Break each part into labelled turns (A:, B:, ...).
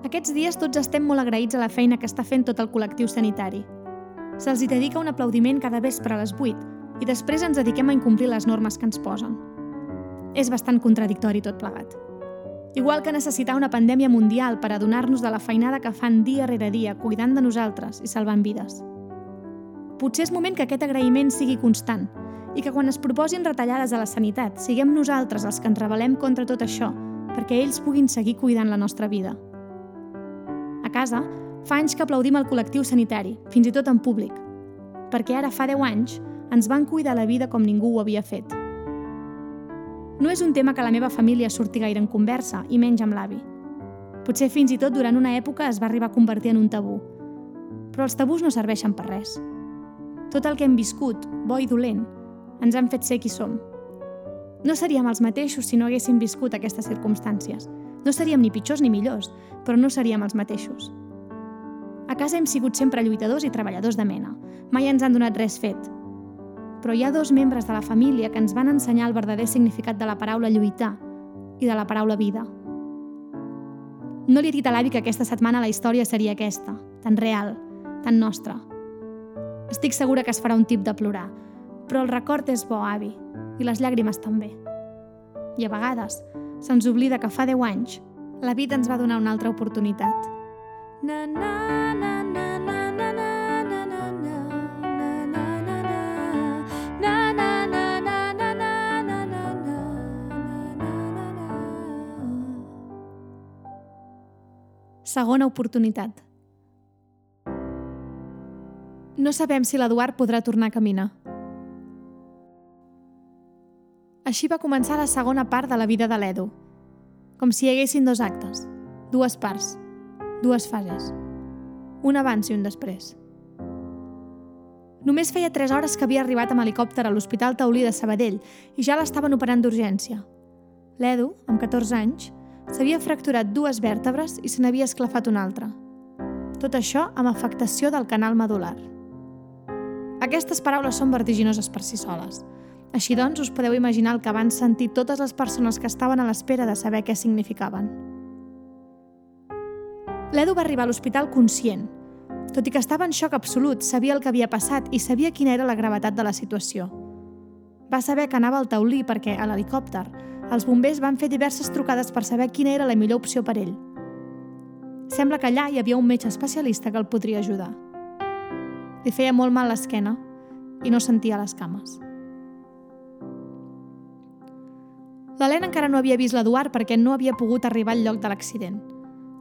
A: Aquests dies tots estem molt agraïts a la feina que està fent tot el col·lectiu sanitari. Se'ls hi dedica un aplaudiment cada vespre a les 8 i després ens dediquem a incomplir les normes que ens posen. És bastant contradictori tot plegat. Igual que necessitar una pandèmia mundial per adonar-nos de la feinada que fan dia rere dia cuidant de nosaltres i salvant vides. Potser és moment que aquest agraïment sigui constant i que quan es proposin retallades a la sanitat siguem nosaltres els que ens rebel·lem contra tot això perquè ells puguin seguir cuidant la nostra vida. Casa, fa anys que aplaudim el col·lectiu sanitari, fins i tot en públic, perquè ara fa 10 anys ens van cuidar la vida com ningú ho havia fet. No és un tema que la meva família surti gaire en conversa, i menys amb l'avi. Potser fins i tot durant una època es va arribar a convertir en un tabú. Però els tabús no serveixen per res. Tot el que hem viscut, bo i dolent, ens han fet ser qui som. No seríem els mateixos si no haguéssim viscut aquestes circumstàncies. No seríem ni pitjors ni millors, però no seríem els mateixos. A casa hem sigut sempre lluitadors i treballadors de mena. Mai ens han donat res fet. Però hi ha dos membres de la família que ens van ensenyar el verdader significat de la paraula lluitar i de la paraula vida. No li he dit a l'avi que aquesta setmana la història seria aquesta, tan real, tan nostra. Estic segura que es farà un tip de plorar, però el record és bo, avi, i les llàgrimes també. I a vegades Se'ns oblida que fa 10 anys la vida ens va donar una altra oportunitat. Na, na, na, na, na, na, na. Segona oportunitat. No sabem si l'Eduard podrà tornar a caminar. Així va començar la segona part de la vida de l'Edu. Com si hi haguessin dos actes, dues parts, dues fases. Un abans i un després. Només feia 3 hores que havia arribat amb helicòpter a l'Hospital Taulí de Sabadell i ja l'estaven operant d'urgència. L'Edu, amb 14 anys, s'havia fracturat dues vèrtebres i se n'havia esclafat una altra. Tot això amb afectació del canal medular. Aquestes paraules són vertiginoses per si soles. Així doncs, us podeu imaginar el que van sentir totes les persones que estaven a l'espera de saber què significaven. L'Edu va arribar a l'hospital conscient. Tot i que estava en xoc absolut, sabia el que havia passat i sabia quina era la gravetat de la situació. Va saber que anava al taulí perquè, a l'helicòpter, els bombers van fer diverses trucades per saber quina era la millor opció per ell. Sembla que allà hi havia un metge especialista que el podria ajudar. Li feia molt mal l'esquena i no sentia les cames. L'Helena encara no havia vist l'Eduard perquè no havia pogut arribar al lloc de l'accident.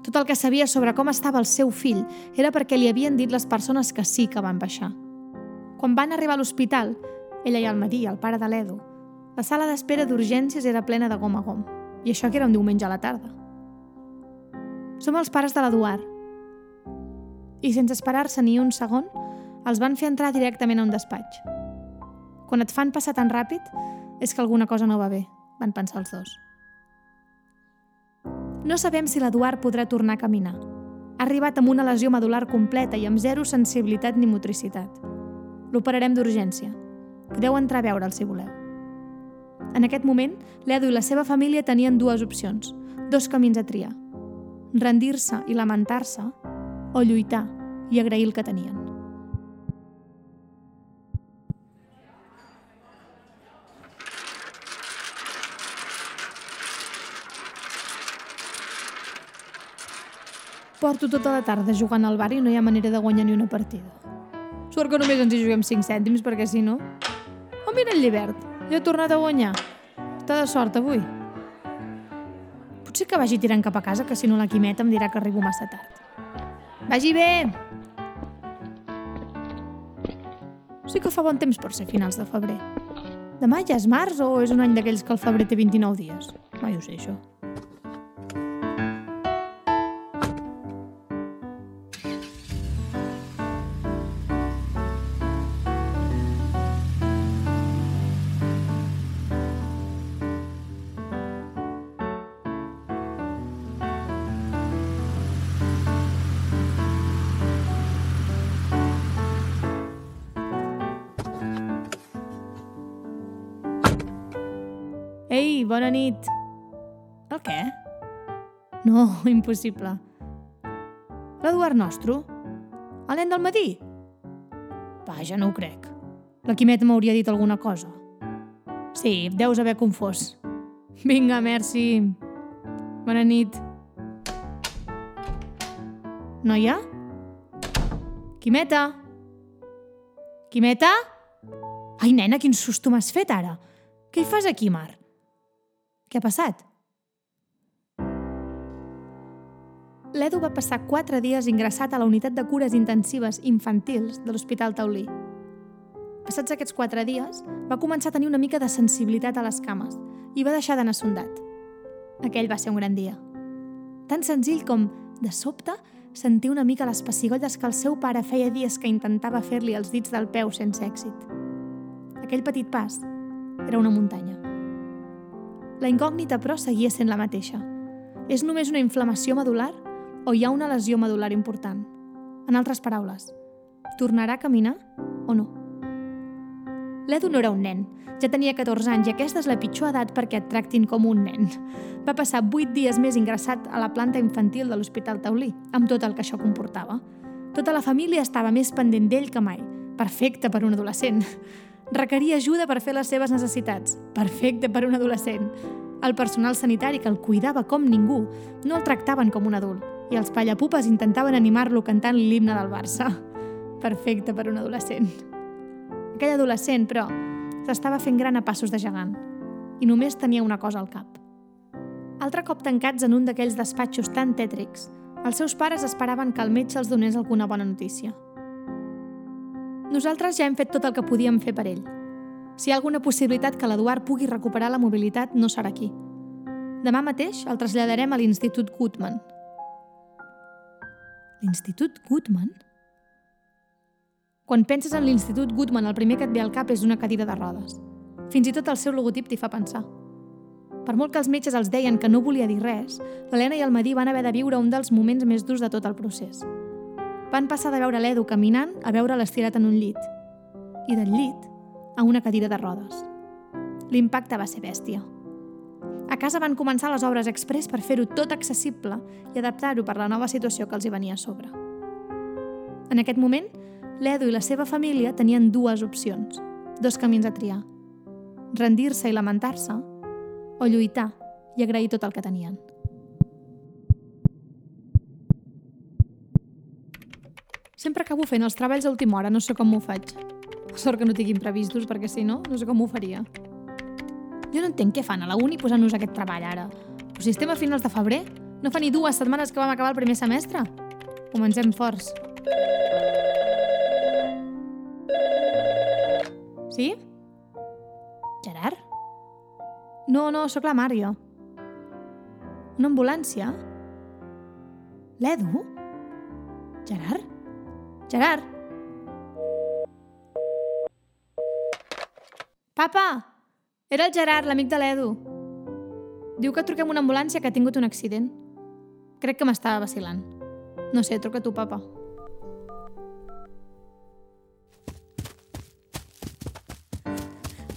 A: Tot el que sabia sobre com estava el seu fill era perquè li havien dit les persones que sí que van baixar. Quan van arribar a l'hospital, ella i el Madí, el pare de l'Edu, la sala d'espera d'urgències era plena de gom a gom, i això que era un diumenge a la tarda. Som els pares de l'Eduard. I sense esperar-se ni un segon, els van fer entrar directament a un despatx. Quan et fan passar tan ràpid, és que alguna cosa no va bé, van pensar els dos. No sabem si l'Eduard podrà tornar a caminar. Ha arribat amb una lesió medular completa i amb zero sensibilitat ni motricitat. L'operarem d'urgència. Podeu entrar a veure'l si voleu. En aquest moment, l'Edu i la seva família tenien dues opcions, dos camins a triar. Rendir-se i lamentar-se o lluitar i agrair el que tenien. Porto tota la tarda jugant al bar i no hi ha manera de guanyar ni una partida. Sort que només ens hi juguem 5 cèntims, perquè si no... Oh, mira el llibert, ja ha tornat a guanyar. Està de sort avui. Potser que vagi tirant cap a casa, que si no la Quimeta em dirà que arribo massa tard. Vagi bé! Sí que fa bon temps per ser finals de febrer. Demà ja és març o és un any d'aquells que el febrer té 29 dies? Mai ho sé, això. Bona nit. El què? No, impossible. L'Eduard nostre? El nen del matí? Vaja, no ho crec. La Quimet m'hauria dit alguna cosa. Sí, deus haver confós. Vinga, merci. Bona nit. Noia? Quimeta? Quimeta? Ai, nena, quin susto m'has fet ara. Què hi fas aquí, Mar? Què ha passat? L'Edu va passar quatre dies ingressat a la unitat de cures intensives infantils de l'Hospital Taulí. Passats aquests quatre dies, va començar a tenir una mica de sensibilitat a les cames i va deixar d'anar sondat. Aquell va ser un gran dia. Tan senzill com, de sobte, sentir una mica les pessigolles que el seu pare feia dies que intentava fer-li els dits del peu sense èxit. Aquell petit pas era una muntanya. La incògnita, però, seguia sent la mateixa. És només una inflamació medular o hi ha una lesió medular important? En altres paraules, tornarà a caminar o no? L'Edu no era un nen, ja tenia 14 anys i aquesta és la pitjor edat perquè et tractin com un nen. Va passar 8 dies més ingressat a la planta infantil de l'Hospital Taulí, amb tot el que això comportava. Tota la família estava més pendent d'ell que mai. Perfecte per un adolescent. Requeria ajuda per fer les seves necessitats. Perfecte per un adolescent. El personal sanitari que el cuidava com ningú no el tractaven com un adult i els pallapupes intentaven animar-lo cantant l'himne del Barça. Perfecte per un adolescent. Aquell adolescent, però, s'estava fent gran a passos de gegant i només tenia una cosa al cap. Altre cop tancats en un d'aquells despatxos tan tètrics, els seus pares esperaven que el metge els donés alguna bona notícia. Nosaltres ja hem fet tot el que podíem fer per ell. Si hi ha alguna possibilitat que l'Eduard pugui recuperar la mobilitat, no serà aquí. Demà mateix el traslladarem a l'Institut Gutmann, L'Institut Goodman? Quan penses en l'Institut Goodman, el primer que et ve al cap és una cadira de rodes. Fins i tot el seu logotip t'hi fa pensar. Per molt que els metges els deien que no volia dir res, l'Helena i el Madí van haver de viure un dels moments més durs de tot el procés. Van passar de veure l'Edu caminant a veure l'estirat en un llit. I del llit a una cadira de rodes. L'impacte va ser bèstia. A casa van començar les obres express per fer-ho tot accessible i adaptar-ho per la nova situació que els hi venia a sobre. En aquest moment, l'Edu i la seva família tenien dues opcions, dos camins a triar. Rendir-se i lamentar-se o lluitar i agrair tot el que tenien. Sempre acabo fent els treballs a última hora, no sé com m'ho faig. Sort que no tinc imprevistos, perquè si no, no sé com ho faria. Jo no entenc què fan a la uni posant-nos aquest treball ara. Però si estem a finals de febrer, no fa ni dues setmanes que vam acabar el primer semestre. Comencem forts. Sí? Gerard? No, no, sóc la Mària. Una ambulància? L'Edu? Gerard? Gerard? Papa! Era el Gerard, l'amic de l'Edu. Diu que truquem una ambulància que ha tingut un accident. Crec que m'estava vacilant. No sé, truca tu, papa.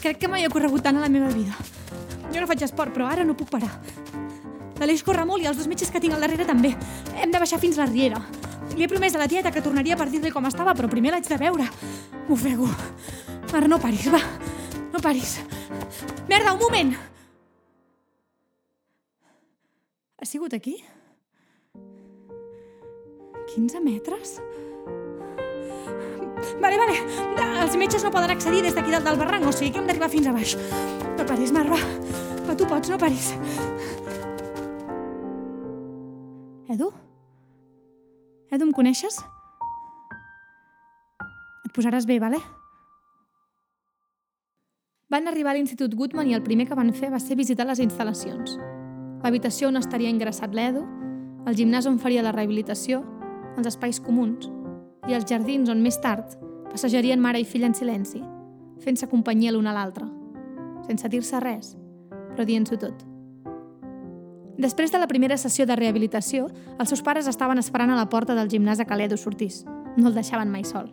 A: Crec que mai he corregut tant a la meva vida. Jo no faig esport, però ara no puc parar. L'Aleix corre molt i els dos metges que tinc al darrere també. Hem de baixar fins la riera. Li he promès a la tieta que tornaria per dir-li com estava, però primer l'haig de veure. M'ofego. Ara no paris, va. No paris. Merda, un moment! Ha sigut aquí? 15 metres? Vale, vale. Els metges no poden accedir des d'aquí dalt del barranc, o sigui que hem d'arribar fins a baix. No paris, Mar, va. Va, tu pots, no paris. Edu? Edu, em coneixes? Et posaràs bé, vale? Van arribar a l'Institut Goodman i el primer que van fer va ser visitar les instal·lacions. L'habitació on estaria ingressat l'Edu, el gimnàs on faria la rehabilitació, els espais comuns i els jardins on més tard passejarien mare i filla en silenci, fent-se companyia l'un a l'altre, sense dir-se res, però dient-s'ho tot. Després de la primera sessió de rehabilitació, els seus pares estaven esperant a la porta del gimnàs que l'Edu sortís. No el deixaven mai sol.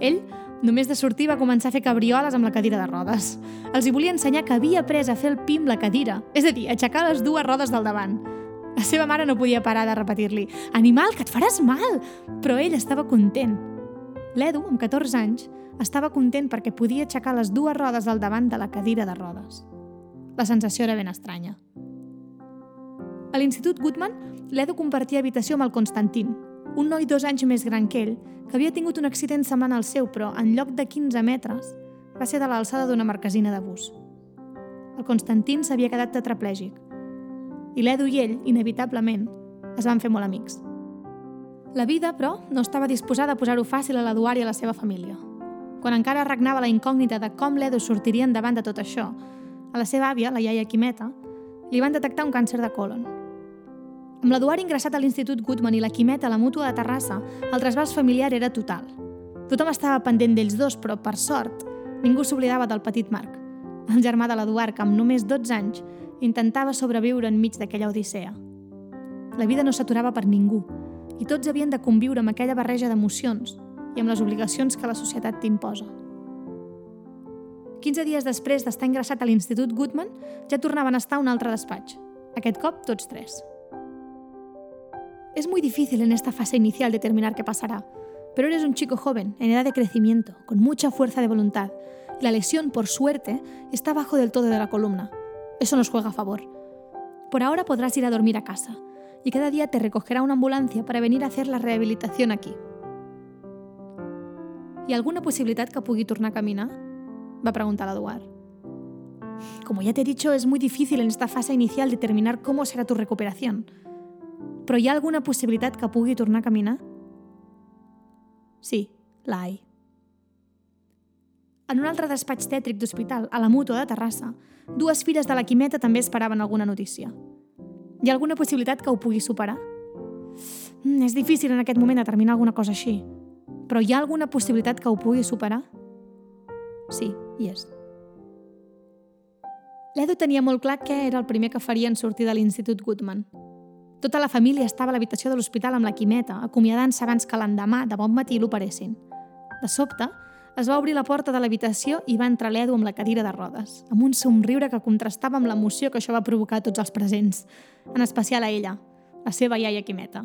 A: Ell Només de sortir va començar a fer cabrioles amb la cadira de rodes. Els hi volia ensenyar que havia après a fer el pim la cadira, és a dir, aixecar les dues rodes del davant. La seva mare no podia parar de repetir-li «Animal, que et faràs mal!» Però ell estava content. L'Edu, amb 14 anys, estava content perquè podia aixecar les dues rodes al davant de la cadira de rodes. La sensació era ben estranya. A l'Institut Goodman, l'Edu compartia habitació amb el Constantin, un noi dos anys més gran que ell, que havia tingut un accident semblant al seu, però en lloc de 15 metres, va ser de l'alçada d'una marquesina de bus. El Constantin s'havia quedat tetraplègic, i l'Edu i ell, inevitablement, es van fer molt amics. La vida, però, no estava disposada a posar-ho fàcil a l'Eduard i a la seva família. Quan encara regnava la incògnita de com l'Edu sortiria endavant de tot això, a la seva àvia, la iaia Quimeta, li van detectar un càncer de colon. Amb l'Eduard ingressat a l'Institut Goodman i la Quimeta a la Mútua de Terrassa, el trasbals familiar era total. Tothom estava pendent d'ells dos, però, per sort, ningú s'oblidava del petit Marc, el germà de l'Eduard, que amb només 12 anys intentava sobreviure enmig d'aquella odissea. La vida no s'aturava per ningú, i tots havien de conviure amb aquella barreja d'emocions i amb les obligacions que la societat t'imposa. 15 dies després d'estar ingressat a l'Institut Goodman, ja tornaven a estar a un altre despatx. Aquest cop, tots tres. Es muy difícil en esta fase inicial determinar qué pasará, pero eres un chico joven, en edad de crecimiento, con mucha fuerza de voluntad. La lesión, por suerte, está abajo del todo de la columna. Eso nos juega a favor. Por ahora podrás ir a dormir a casa, y cada día te recogerá una ambulancia para venir a hacer la rehabilitación aquí. ¿Hi ha alguna possibilitat que pugui tornar a caminar? Va preguntar l'Eduard. Como ya te he dicho, es muy difícil en esta fase inicial determinar cómo será tu recuperación. Però hi ha alguna possibilitat que pugui tornar a caminar? Sí, l'hai. En un altre despatx tètric d'hospital, a la Mútua de Terrassa, dues filles de la Quimeta també esperaven alguna notícia. Hi ha alguna possibilitat que ho pugui superar? Mm, és difícil en aquest moment determinar alguna cosa així, però hi ha alguna possibilitat que ho pugui superar? Sí, hi és. L'Edu tenia molt clar què era el primer que faria en sortir de l'Institut Goodman. Tota la família estava a l'habitació de l'hospital amb la Quimeta, acomiadant-se abans que l'endemà, de bon matí, l'operessin. De sobte, es va obrir la porta de l'habitació i va entrar l'Edu amb la cadira de rodes, amb un somriure que contrastava amb l'emoció que això va provocar a tots els presents, en especial a ella, la seva iaia Quimeta.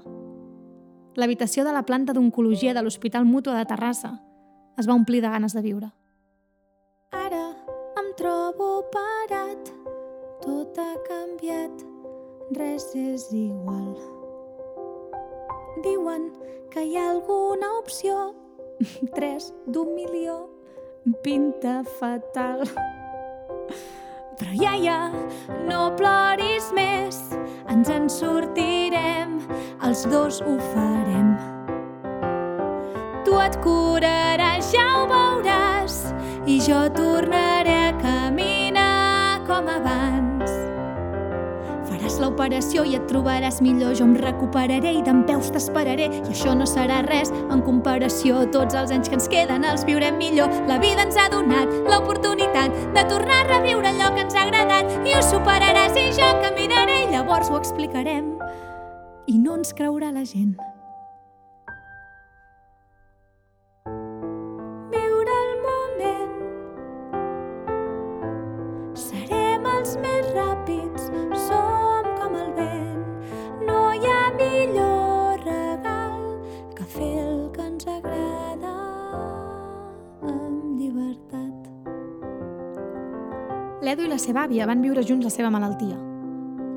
A: L'habitació de la planta d'oncologia de l'Hospital Mútua de Terrassa es va omplir de ganes de viure. Ara em trobo parat, tot canviat, res és igual. Diuen que hi ha alguna opció 3 d'un milió pinta fatal. Però iaia, no ploris més, ens en sortirem, els dos ho farem. Tu et curaràs, ja ho veuràs, i jo tornaré Faràs l'operació i et trobaràs millor, jo em recuperaré i d'en peus t'esperaré, i això no serà res en comparació. Tots els anys que ens queden els viurem millor. La vida ens ha donat l'oportunitat de tornar a reviure allò que ens ha agradat i ho superaràs i jo caminaré i llavors ho explicarem i no ens creurà la gent. L'Edu i la seva àvia van viure junts la seva malaltia.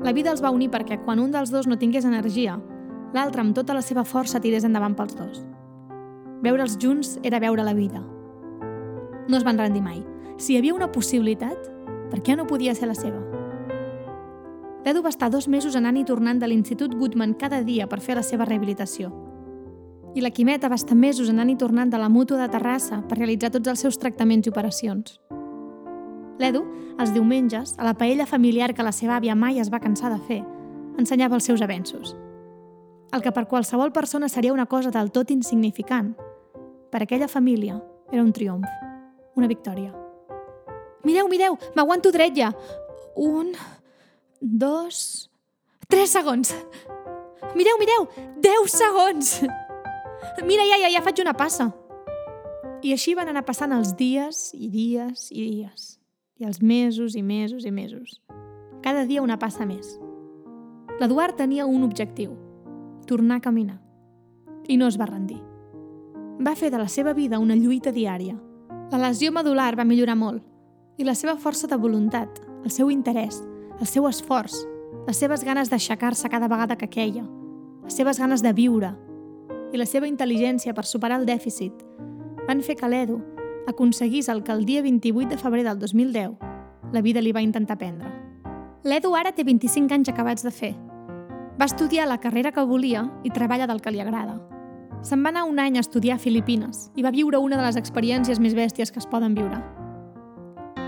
A: La vida els va unir perquè quan un dels dos no tingués energia, l'altre amb tota la seva força tirés endavant pels dos. Veure'ls junts era veure la vida. No es van rendir mai. Si hi havia una possibilitat, per què no podia ser la seva? L'Edu va estar dos mesos anant i tornant de l'Institut Goodman cada dia per fer la seva rehabilitació. I la Quimeta va estar mesos anant i tornant de la Mútua de Terrassa per realitzar tots els seus tractaments i operacions. L'Edu, els diumenges, a la paella familiar que la seva àvia mai es va cansar de fer, ensenyava els seus avenços. El que per qualsevol persona seria una cosa del tot insignificant, per aquella família era un triomf, una victòria. Mireu, mireu, m'aguanto dret ja. Un, dos, tres segons. Mireu, mireu, deu segons. Mira, ja, ja, ja faig una passa. I així van anar passant els dies i dies i dies. I els mesos i mesos i mesos. Cada dia una passa més. L'Eduard tenia un objectiu, tornar a caminar. I no es va rendir. Va fer de la seva vida una lluita diària. La lesió medular va millorar molt i la seva força de voluntat, el seu interès, el seu esforç, les seves ganes d'aixecar-se cada vegada que queia, les seves ganes de viure i la seva intel·ligència per superar el dèficit van fer que l'Edu aconseguís el que el dia 28 de febrer del 2010 la vida li va intentar prendre. L'Edu ara té 25 anys acabats de fer. Va estudiar la carrera que volia i treballa del que li agrada. Se'n va anar un any a estudiar a Filipines i va viure una de les experiències més bèsties que es poden viure.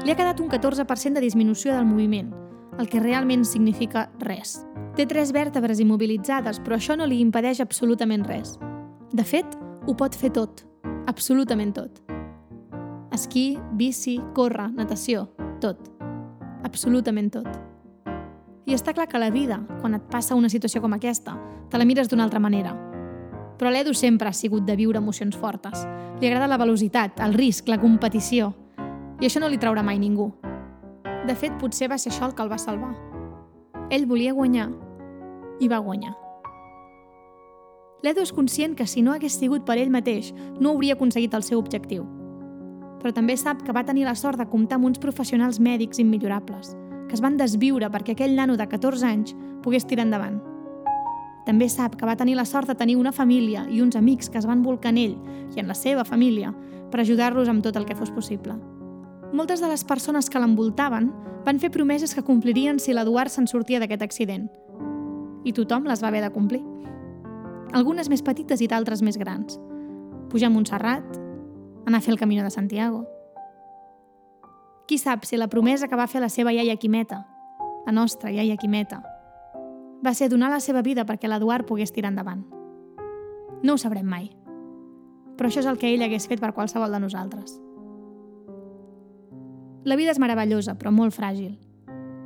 A: Li ha quedat un 14% de disminució del moviment, el que realment significa res. Té tres vèrtebres immobilitzades, però això no li impedeix absolutament res. De fet, ho pot fer tot, absolutament tot. Esquí, bici, córrer, natació, tot. Absolutament tot. I està clar que la vida, quan et passa una situació com aquesta, te la mires d'una altra manera. Però l'Edu sempre ha sigut de viure emocions fortes. Li agrada la velocitat, el risc, la competició. I això no li traurà mai ningú. De fet, potser va ser això el que el va salvar. Ell volia guanyar i va guanyar. L'Edu és conscient que si no hagués sigut per ell mateix, no hauria aconseguit el seu objectiu. Però també sap que va tenir la sort de comptar amb uns professionals mèdics immillorables, que es van desviure perquè aquell nano de 14 anys pogués tirar endavant. També sap que va tenir la sort de tenir una família i uns amics que es van volcar en ell i en la seva família per ajudar-los amb tot el que fos possible. Moltes de les persones que l'envoltaven van fer promeses que complirien si l'Eduard se'n sortia d'aquest accident. I tothom les va haver de complir. Algunes més petites i d'altres més grans. Pujar a Montserrat, anar a fer el Camino de Santiago. Qui sap si la promesa que va fer la seva iaia Quimeta, la nostra iaia Quimeta, va ser donar la seva vida perquè l'Eduard pogués tirar endavant. No ho sabrem mai. Però això és el que ell hagués fet per qualsevol de nosaltres. La vida és meravellosa, però molt fràgil.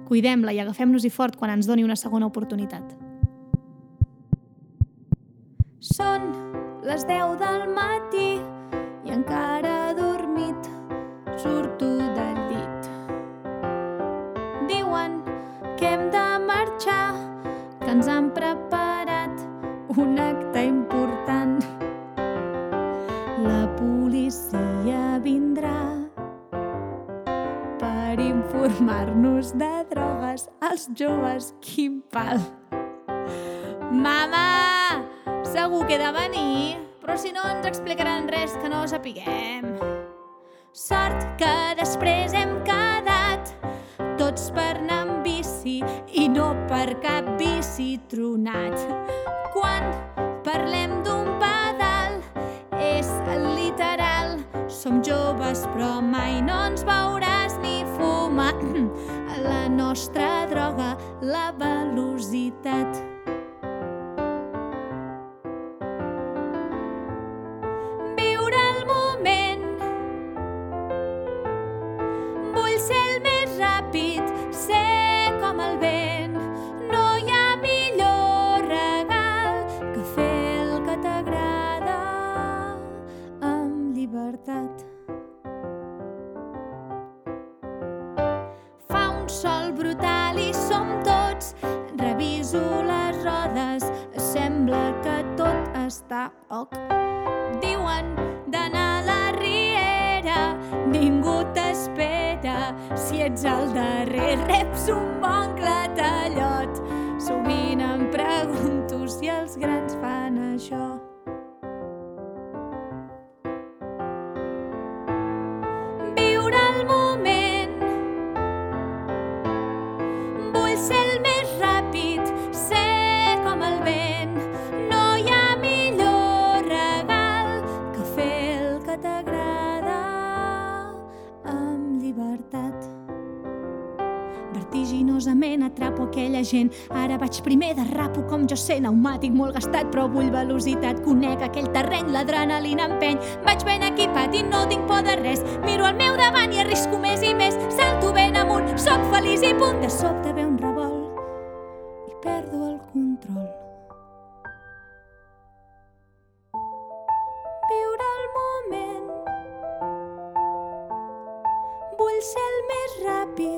A: Cuidem-la i agafem-nos-hi fort quan ens doni una segona oportunitat.
B: Són les 10 del matí i encara dormit surto del llit. Diuen que hem de marxar, que ens han preparat un acte important. La policia vindrà per informar-nos de drogues als joves. Quin pal! Mama! Segur que he de venir, però si no ens explicaran res que no sapiguem. Sort que després hem quedat tots per anar amb bici i no per cap bici tronat. Quan parlem d'un pedal és literal. Som joves però mai no ens veuràs ni fumar. La nostra droga, la velocitat. Brutal i som tots. Reviso les rodes, sembla que tot està ok. Diuen d'anar a la riera, ningú t'espera. Si ets el darrer, reps un bon clatallot. Sovint em pregunto si els grans fan gent. Ara vaig primer de rapo com jo sé, pneumàtic molt gastat, però vull velocitat. Conec aquell terreny, l'adrenalina empeny. Vaig ben equipat i no tinc por de res. Miro al meu davant i arrisco més i més. Salto ben amunt, sóc feliç i punt. De sobte ve un revolt i perdo el control. Viure el moment Vull ser el més ràpid,